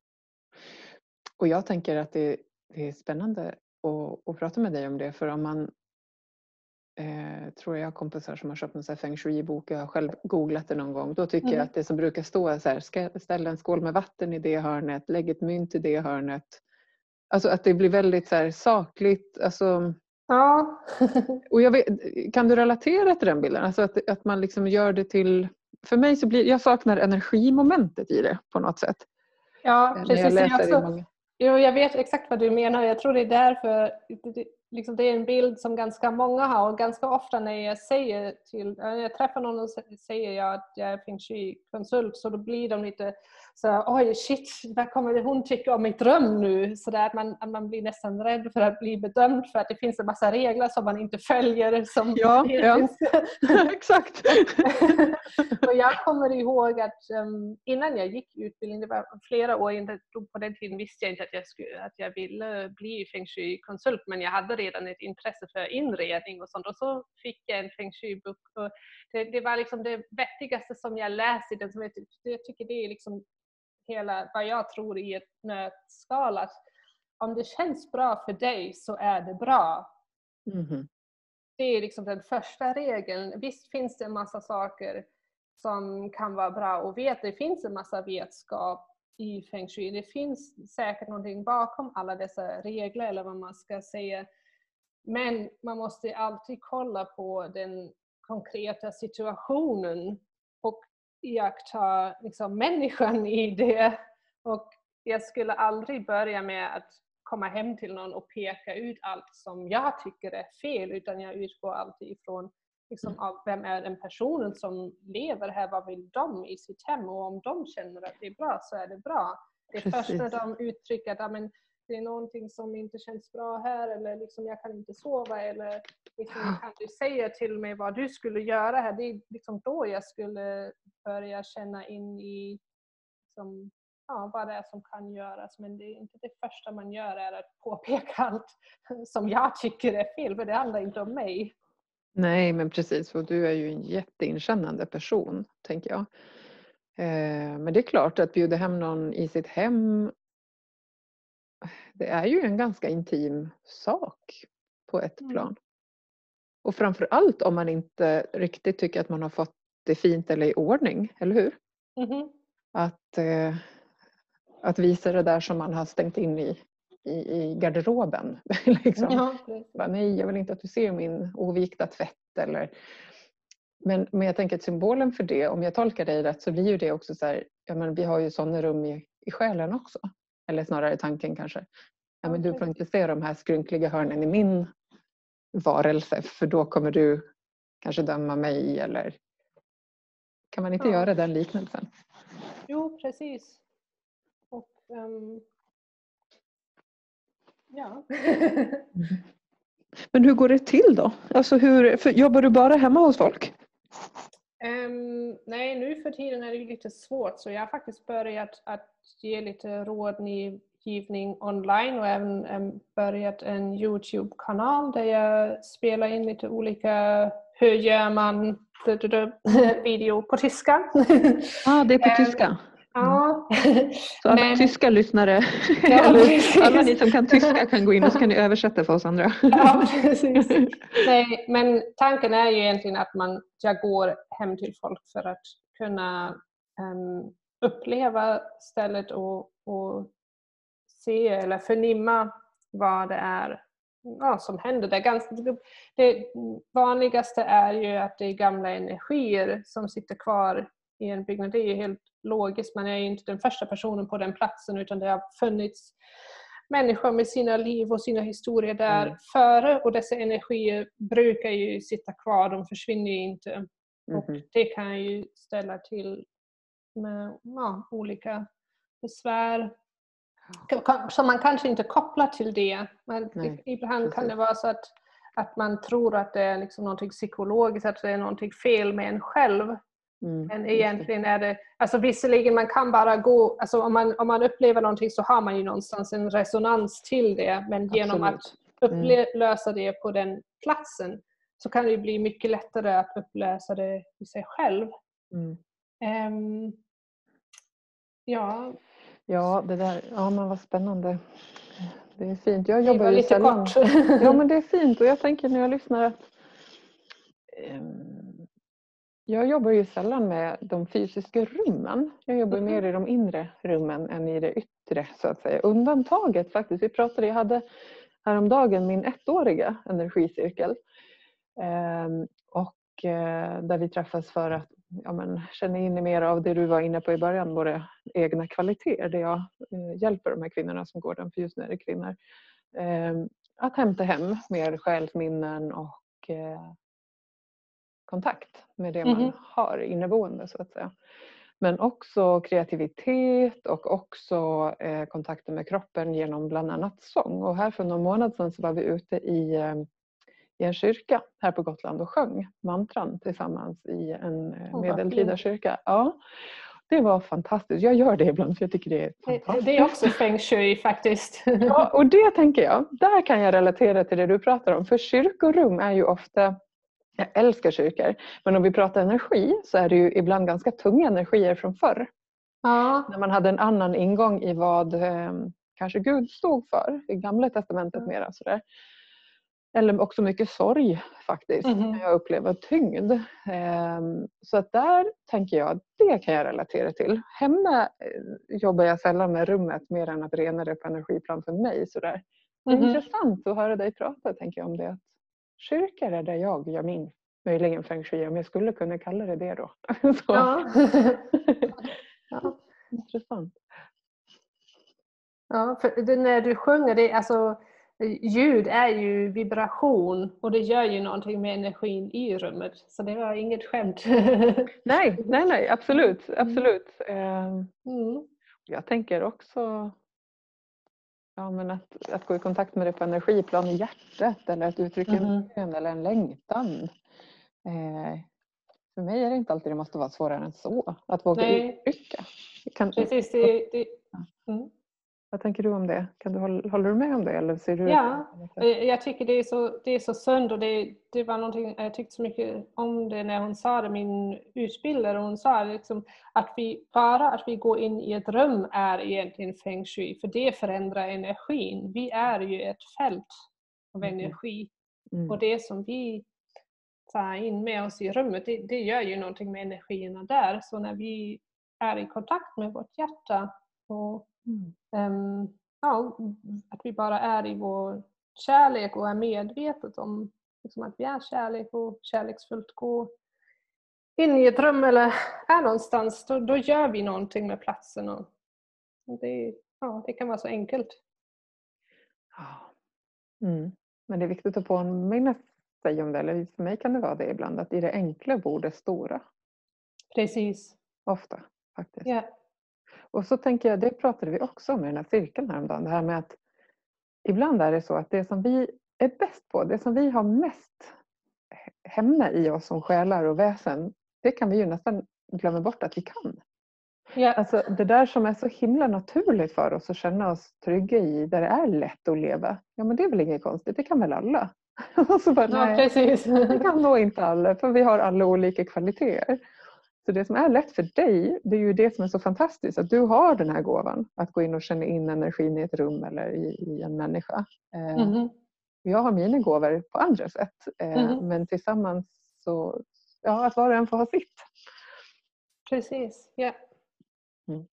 Och jag tänker att det, det är spännande att, att, prata med dig om det för om man eh, tror jag har kompisar som har köpt en feng shui-bok, jag har själv googlat det någon gång. Då tycker mm. jag att det som brukar stå är så här, ställ en skål med vatten i det hörnet, lägg ett mynt i det hörnet. Alltså att det blir väldigt så här, sakligt. Alltså, Ja. och vet, kan du relatera till den bilden? Alltså att, att man liksom gör det till... För mig så blir jag saknar energimomentet i det på något sätt. Ja, precis. Jag, läser jag, också, jo, jag vet exakt vad du menar. Jag tror det är därför liksom det är en bild som ganska många har och ganska ofta när jag säger till, när jag träffar någon och säger jag att jag är feng shui-konsult så då blir de lite så oj shit, vad kommer hon tycka om mitt rum nu? Så där att man, att man blir nästan rädd för att bli bedömd för att det finns en massa regler som man inte följer. Som ja, ja. exakt. och jag kommer ihåg att um, innan jag gick utbildning, det var flera år, inte, på den tiden visste jag inte att jag, skulle, att jag ville bli feng shui-konsult men jag hade redan ett intresse för inredning och sånt och så fick jag en feng shui-bok. Det, det, var liksom det vettigaste som jag läste i den. Som jag, jag tycker det är liksom hela vad jag tror i ett nötskal att om det känns bra för dig så är det bra. Mm. Det är liksom den första regeln. Visst finns det en massa saker som kan vara bra och veta. Det finns en massa vetskap i feng shui. Det finns säkert någonting bakom alla dessa regler eller vad man ska säga. Men man måste alltid kolla på den konkreta situationen och iaktta liksom, människan i det. Och jag skulle aldrig börja med att komma hem till någon och peka ut allt som jag tycker är fel utan jag utgår alltid ifrån liksom, av vem är den personen som lever här, vad vill de i sitt hem och om de känner att det är bra så är det bra. Det är först när de uttrycker att det är någonting som inte känns bra här eller liksom, jag kan inte sova eller liksom, kan du säga till mig vad du skulle göra här? Det är liksom då jag skulle börja känna in i liksom, ja, vad det är som kan göras. Men det är inte det första man gör är att påpeka allt som jag tycker är fel, för det handlar inte om mig. Nej, men precis. Och du är ju en jätteinkännande person, tänker jag. Eh, men det är klart att bjuda hem någon i sitt hem det är ju en ganska intim sak på ett mm. plan. Och framför allt om man inte riktigt tycker att man har fått det fint eller i ordning, eller hur? Mm. Att, eh, att visa det där som man har stängt in i, i, i garderoben. liksom. ja, Bara, Nej, jag vill inte att du ser min ovikta tvätt. Eller... Men, men jag tänker att symbolen för det, om jag tolkar dig rätt, så blir ju det också så här, ja, men vi har ju sådana rum i, i själen också. Eller snarare tanken kanske. Ja, men du får inte se de här skrynkliga hörnen i min varelse för då kommer du kanske döma mig eller kan man inte ja. göra den liknelsen? Jo, precis. Och, um... Ja. Men hur går det till då? Alltså hur, jobbar du bara hemma hos folk? Um, nej, nu för tiden är det lite svårt så jag har faktiskt börjat att ge lite rådgivning online och även um, börjat en Youtube-kanal där jag spelar in lite olika hur gör man video på tyska. ah, det är på ehm, tyska? Ja. Så alla Men, tyska lyssnare, ja, alla ni som kan tyska kan gå in och så kan ni översätta för oss andra. Ja, precis. Nej, men tanken är ju egentligen att man, jag går hem till folk för att kunna um, uppleva stället och, och se eller förnimma vad det är ja, som händer. Det, ganska, det vanligaste är ju att det är gamla energier som sitter kvar i en byggnad. Det är ju helt logiskt. Man är ju inte den första personen på den platsen utan det har funnits människor med sina liv och sina historier där mm. före och dessa energier brukar ju sitta kvar, de försvinner ju inte. Mm. Och mm-hmm. det kan ju ställa till med ja, olika besvär som man kanske inte kopplar till det. Men Nej, ibland precis. kan det vara så att, att man tror att det är liksom något psykologiskt, att det är något fel med en själv. Mm. Men egentligen är det, alltså visserligen man kan bara gå, alltså om man, om man upplever någonting så har man ju någonstans en resonans till det men genom Absolut. att mm. upplösa mm. det på den platsen så kan det bli mycket lättare att upplösa det i sig själv. Mm. Um, ja. Ja, det där, ja men vad spännande. Det är fint. Jag jobbar det var lite kort. ja men det är fint och jag tänker när jag lyssnar att um, jag jobbar ju sällan med de fysiska rummen. Jag jobbar mm. mer i de inre rummen än i det yttre så att säga. Undantaget faktiskt, vi pratade, jag hade häromdagen min ettåriga energicirkel. Ehm, och eh, där vi träffas för att ja, men, känna in mer av det du var inne på i början, våra egna kvaliteter. Där jag eh, hjälper de här kvinnorna som går den för just det kvinnor. Ehm, att hämta hem mer själsminnen och eh, kontakt med det man mm. har inneboende så att säga. Men också kreativitet och också eh, kontakten med kroppen genom bland annat sång. Och här för någon månad sedan så var vi ute i, eh, i en kyrka här på Gotland och sjöng mantran tillsammans i en eh, medeltida kyrka. Ja. Det var fantastiskt. Jag gör det ibland för jag tycker det är fantastiskt. Det är också feng shui faktiskt. Ja, och det tänker jag. Där kan jag relatera till det du pratar om. För kyrkorum är ju ofta jag älskar kyrkor. Men om vi pratar energi så är det ju ibland ganska tunga energier från förr. Ja. När man hade en annan ingång i vad eh, kanske Gud stod för i Gamla Testamentet mm. mera. Sådär. Eller också mycket sorg faktiskt. Mm. Jag upplever tyngd. Eh, så att där tänker jag, det kan jag relatera till. Hemma eh, jobbar jag sällan med rummet mer än att rena det på energiplan för mig. Sådär. Det är mm. intressant att höra dig prata tänker jag om det kyrkor är där jag gör min, möjligen feng shui, om jag skulle kunna kalla det det då. Ja. ja. Intressant. Ja, för när du sjunger, det, alltså, ljud är ju vibration och det gör ju någonting med energin i rummet. Så det var inget skämt. nej, nej, nej, absolut. absolut. Mm. mm. Jag tänker också Ja, men att, att gå i kontakt med det på energiplan i hjärtat eller att uttrycka mm. en bön eller en längtan. Eh, för mig är det inte alltid det måste vara svårare än så. Att våga Nej. uttrycka. Kan, Precis, det, det, mm. Vad tänker du om det? Kan du, håller du med om det? Eller ser du ja, eh, jag tycker det är så, det är så sunt och det, det var någonting, jag tyckte så mycket om det när hon sa det, min utbildare, hon sa liksom att vi, bara att vi går in i ett rum är egentligen feng shui, för det förändrar energin. Vi är ju ett fält av mm. energi mm. och det som vi tar in med oss i rummet, det, det gör ju någonting med energierna där. Så när vi är i kontakt med vårt hjärta och Um, ja, att vi bara är i vår kärlek och är medvetet om liksom, att vi är kärlek och kärleksfullt går in i ett rum eller är någonstans, då, då gör vi någonting med platsen. Och det, ja, det kan vara så enkelt. Mm. Men det är viktigt att påminna sig om det, eller för mig kan det vara det ibland, att i det enkla bor det stora. Precis. Ofta faktiskt. Yeah. Och så tänker jag, det pratade vi också om i den här cirkeln häromdagen, det här med att ibland är det så att det som vi är bäst på, det som vi har mest hemma i oss som själar och väsen, det kan vi ju nästan glömma bort att vi kan. Ja. Alltså det där som är så himla naturligt för oss att känna oss trygga i, där det är lätt att leva, ja men det är väl inget konstigt, det kan väl alla? och så bara, ja, nej, precis. det kan nog inte alla, för vi har alla olika kvaliteter. Så det som är lätt för dig, det är ju det som är så fantastiskt, att du har den här gåvan att gå in och känna in energin i ett rum eller i, i en människa. Mm. Jag har mina gåvor på andra sätt, mm. men tillsammans så, ja, att var och en får ha sitt. Precis, ja. Mm.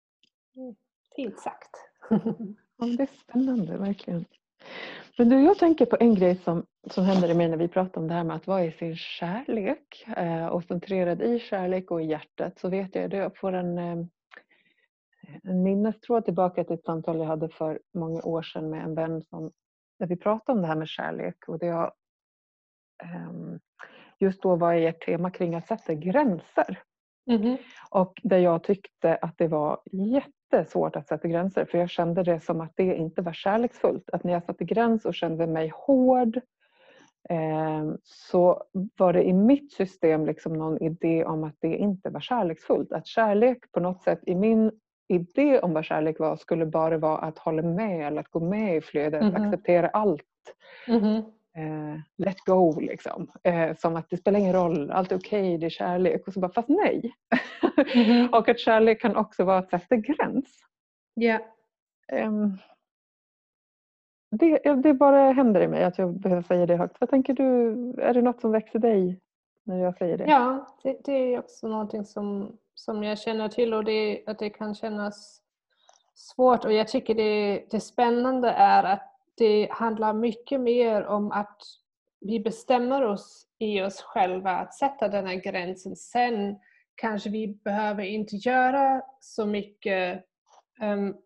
Fint sagt. ja, det är spännande, verkligen. Men du, jag tänker på en grej som, som händer i mig när vi pratar om det här med att vara i sin kärlek eh, och centrerad i kärlek och i hjärtat så vet jag, jag får en, eh, en minnestråd tillbaka till ett samtal jag hade för många år sedan med en vän som, där vi pratade om det här med kärlek och det jag, eh, just då var i ett tema kring att sätta gränser. Mm. Och där jag tyckte att det var jätte jättesvårt att sätta gränser för jag kände det som att det inte var kärleksfullt. Att när jag satte gräns och kände mig hård eh, så var det i mitt system liksom någon idé om att det inte var kärleksfullt. Att kärlek på något sätt i min idé om vad kärlek var skulle bara vara att hålla med eller att gå med i flödet, mm -hmm. acceptera allt. Mm -hmm. Eh, let go liksom. Eh, som att det spelar ingen roll, allt är okej, okay, det är kärlek. Och så bara, fast nej. Mm och att kärlek kan också vara att sätta gräns. Yeah. Um, det, det bara händer i mig att jag behöver säga det högt. Vad tänker du, är det något som växer dig när jag säger det? Ja, det, det är också någonting som, som jag känner till och det, att det kan kännas svårt och jag tycker det, det spännande är att det handlar mycket mer om att vi bestämmer oss i oss själva att sätta den här gränsen. Sen kanske vi behöver inte göra så mycket um,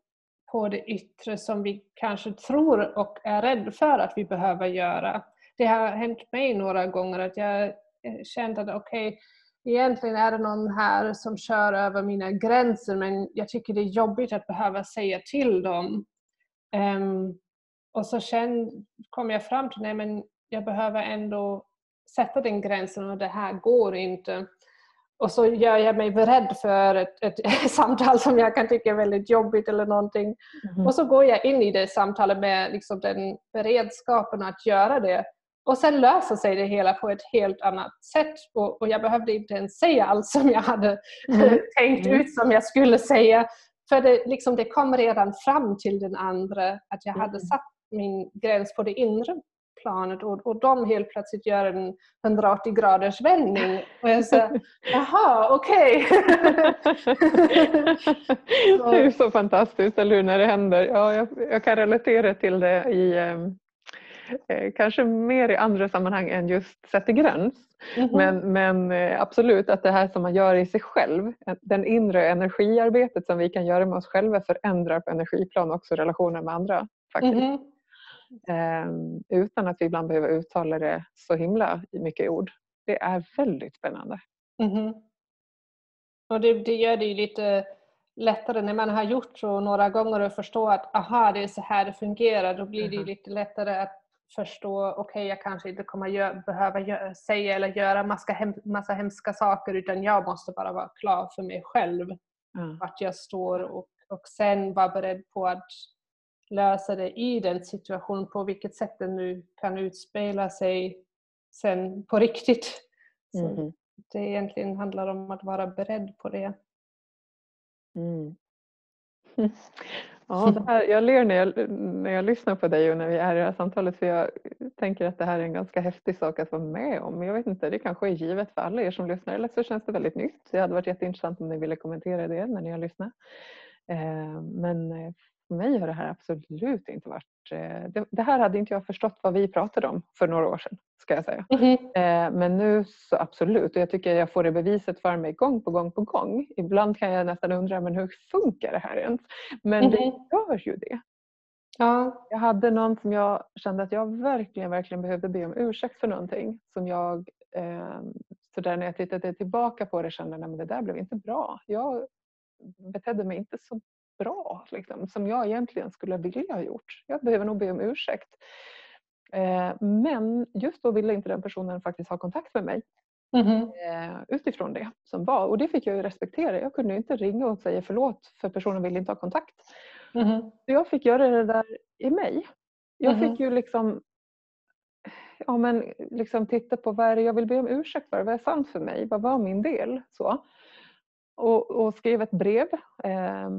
på det yttre som vi kanske tror och är rädda för att vi behöver göra. Det har hänt mig några gånger att jag eh, kände att okej, okay, egentligen är det någon här som kör över mina gränser men jag tycker det är jobbigt att behöva säga till dem. Um, och så kände, kom jag fram till att jag behöver ändå sätta den gränsen och det här går inte. Och så gör jag mig beredd för ett, ett samtal som jag kan tycka är väldigt jobbigt eller någonting. Mm. Och så går jag in i det samtalet med liksom den beredskapen att göra det. Och sen löser sig det hela på ett helt annat sätt och, och jag behövde inte ens säga allt som jag hade mm. tänkt mm. ut som jag skulle säga. För det, liksom, det kom redan fram till den andra att jag hade mm. satt min gräns på det inre planet och, och de helt plötsligt gör en 180 graders vändning. Och jag säger, jaha, okej. Det är så fantastiskt, eller hur, när det händer. Ja, jag, jag kan relatera till det i ehm, eh, kanske mer i andra sammanhang än just sätta gräns. Mm -hmm. Men, men eh, absolut att det här som man gör i sig själv, den inre energiarbetet som vi kan göra med oss själva förändrar på energiplan också relationer med andra. faktiskt. Mm -hmm. Ehm, utan att vi ibland behöver uttala det så himla mycket ord. Det är väldigt spännande. Mm. Och det, det, gör det ju lite lättare när man har gjort så några gånger och förstår att aha, det är så här det fungerar. Då blir det mm. lite lättare att förstå, okej okay, jag kanske inte kommer gör, behöva gör, säga eller göra massa, hem, massa hemska saker utan jag måste bara vara klar för mig själv. Mm. Vart jag står och, och sen vara beredd på att lösa det i den situationen på vilket sätt den nu kan utspela sig sen på riktigt. Mm. det egentligen handlar om att vara beredd på det. Mm. Ja, här, jag ler när jag, när jag lyssnar på dig och när vi är i det här samtalet för jag tänker att det här är en ganska häftig sak att vara med om. Jag vet inte, det kanske är givet för alla er som lyssnar eller så känns det väldigt nytt. Det hade varit jätteintressant om ni ville kommentera det när ni har lyssnat. Eh, men eh, för mig har det här absolut inte varit... Eh, det, det, här hade inte jag förstått vad vi pratade om för några år sedan. Ska jag säga. Mm. Men nu så absolut och jag tycker jag får det beviset för mig gång på gång på gång. Ibland kan jag nästan undra men hur funkar det här ens? Men mm. det mm-hmm. gör ju det. Ja. Jag hade någon som jag kände att jag verkligen, verkligen behövde be om ursäkt för någonting som jag eh, så där när jag tittade tillbaka på det kände att det där blev inte bra. Jag betedde mig inte så bra liksom, som jag egentligen skulle vilja ha gjort. Jag behöver nog be om ursäkt. Eh, men just då ville inte den personen faktiskt ha kontakt med mig. Mm. utifrån det som var. Och det fick jag ju respektera. Jag kunde inte ringa och säga förlåt för personen ville inte ha kontakt. Mm. Så jag fick göra det där i mig. Jag mm. fick ju liksom, ja, men liksom titta på vad är det jag vill be om ursäkt för? Vad är sant för mig? Vad var min del? Så och, och skrev ett brev. Eh,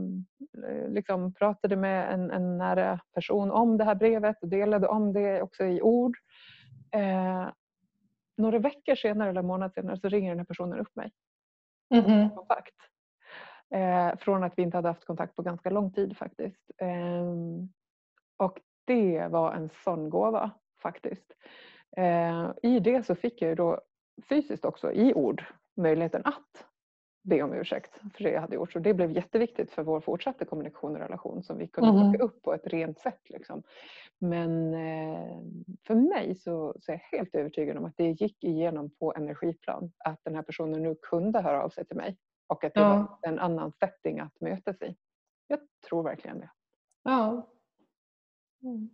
liksom pratade med en, en, nära person om det här brevet och delade om det också i ord. Eh, några veckor senare eller månader senare så ringer den här personen upp mig. Mm -hmm. kontakt. Eh, från att vi inte hade haft kontakt på ganska lång tid faktiskt. Eh, och det var en sån gåva faktiskt. Eh, I det så fick jag ju då fysiskt också i ord möjligheten att be om ursäkt för det jag hade gjort. Så det blev jätteviktigt för vår fortsatta kommunikation och relation som vi kunde mm. upp på ett rent sätt. Liksom. Men eh, för mig så, så, är jag helt övertygad om att det gick igenom på energiplan. Att den här personen nu kunde höra av sig till mig och att det ja. var en annan setting att mötas i. Jag tror verkligen det. Ja. Mm.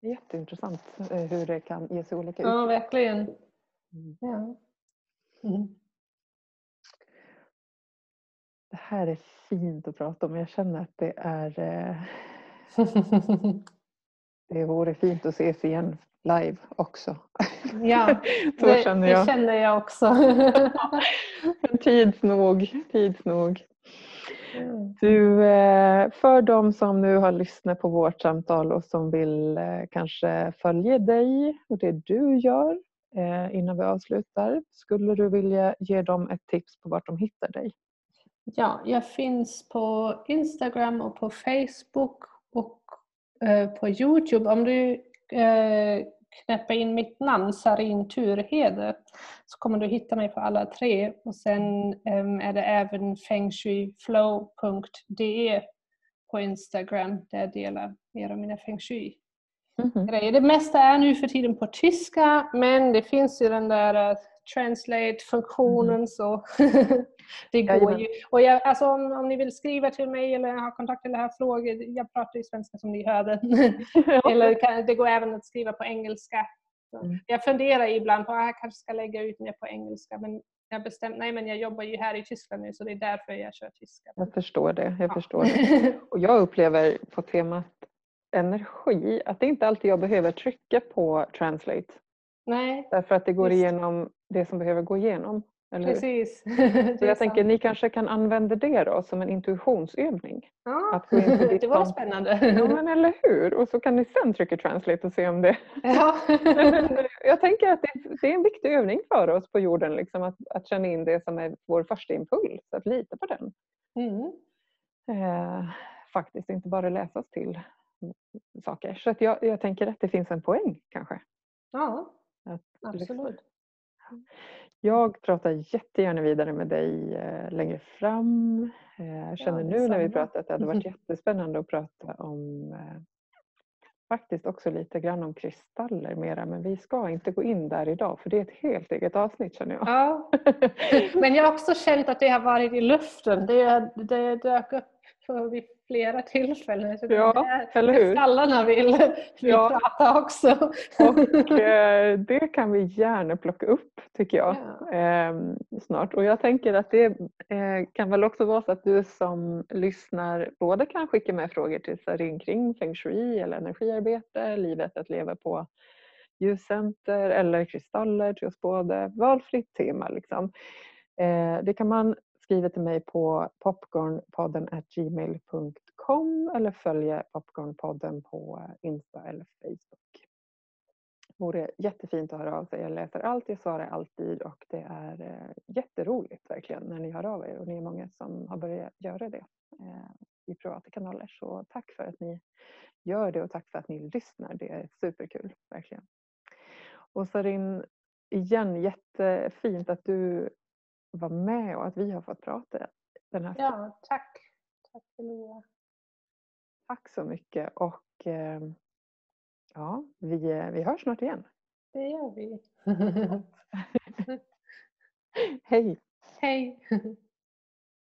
Jätteintressant eh, hur det kan ge sig olika ut. Ja, verkligen. Mm. Ja. Mm. Det här är fint att prata om. Jag känner att det är eh, Det vore fint att ses igen live också. Ja, det, känner jag. det känner jag också. tids nog, tids nog. Mm. Du, eh, för de som nu har lyssnat på vårt samtal och som vill eh, kanske följa dig och det du gör innan vi avslutar. Skulle du vilja ge dem ett tips på vart de hittar dig? Ja, jag finns på Instagram och på Facebook och på Youtube. Om du knäpper in mitt namn, Sarin Turhede, så kommer du hitta mig på alla tre. Och sen um, är det även fengshuiflow.de på Instagram där jag delar mer om mina feng shui. Mm -hmm. Det mesta är nu för tiden på tyska men det finns ju den där uh, translate-funktionen mm. så det går ju. Och jag, alltså, om, om ni vill skriva till mig eller ha kontakt eller ha frågor, jag pratar ju svenska som ni hörde. eller kan, det går även att skriva på engelska. Mm. Jag funderar ibland på att jag kanske ska lägga ut mer på engelska men jag bestämt, nej men jag jobbar ju här i Tyskland nu så det är därför jag kör tyska. Jag förstår det. Jag ja. förstår det. Och jag upplever på temat energi att det inte alltid jag behöver trycka på translate. Nej. Därför att det går Just. igenom det som behöver gå igenom. Precis. Så jag tänker ni kanske kan använda det då som en intuitionsövning. Ja, att det var spännande. Ja men eller hur. Och så kan ni sen trycka translate och se om det... Ja. jag tänker att det, är en viktig övning för oss på jorden liksom, att, att känna in det som är vår första impuls. Att lita på den. Mm. Eh, faktiskt inte bara läsas till saker. Så jag, jag tänker att det finns en poäng kanske. Ja, absolut. Liksom, jag pratar jättegärna vidare med dig eh, längre fram. Eh, jag känner ja, nu när vi pratar att det hade varit jättespännande att prata om eh, faktiskt också lite grann om kristaller mera men vi ska inte gå in där idag för det är ett helt eget avsnitt känner jag. Ja. Men jag har också känt att det har varit i luften. Det, det dök upp vid flera tillfällen. Så ja, eller hur? Skallarna vill, vill ja. prata också. Och eh, det kan vi gärna plocka upp tycker jag ja. eh, snart. Och jag tänker att det eh, kan väl också vara så att du som lyssnar både kan skicka med frågor till Sarin kring feng shui eller energiarbete, livet att leva på ljuscenter eller kristaller till oss båda. Valfritt tema liksom. Eh, det kan man skriver till mig på popcornpodden gmail.com eller följer Popcornpodden på eh, Insta eller Facebook. Det vore jättefint att höra av sig. Jag läser allt, jag svarar alltid och det är eh, jätteroligt verkligen när ni hör av er och ni är många som har börjat göra det eh, i privata kanaler. Så tack för att ni gör det och tack för att ni lyssnar. Det är superkul, verkligen. Och Sarin, igen jättefint att du vara med och att vi har fått prata den här Ja, tack. Tack Emilia. Tack så mycket och ehm, ja, vi, eh, vi hörs snart igen. Det gör vi. Hej. Hej.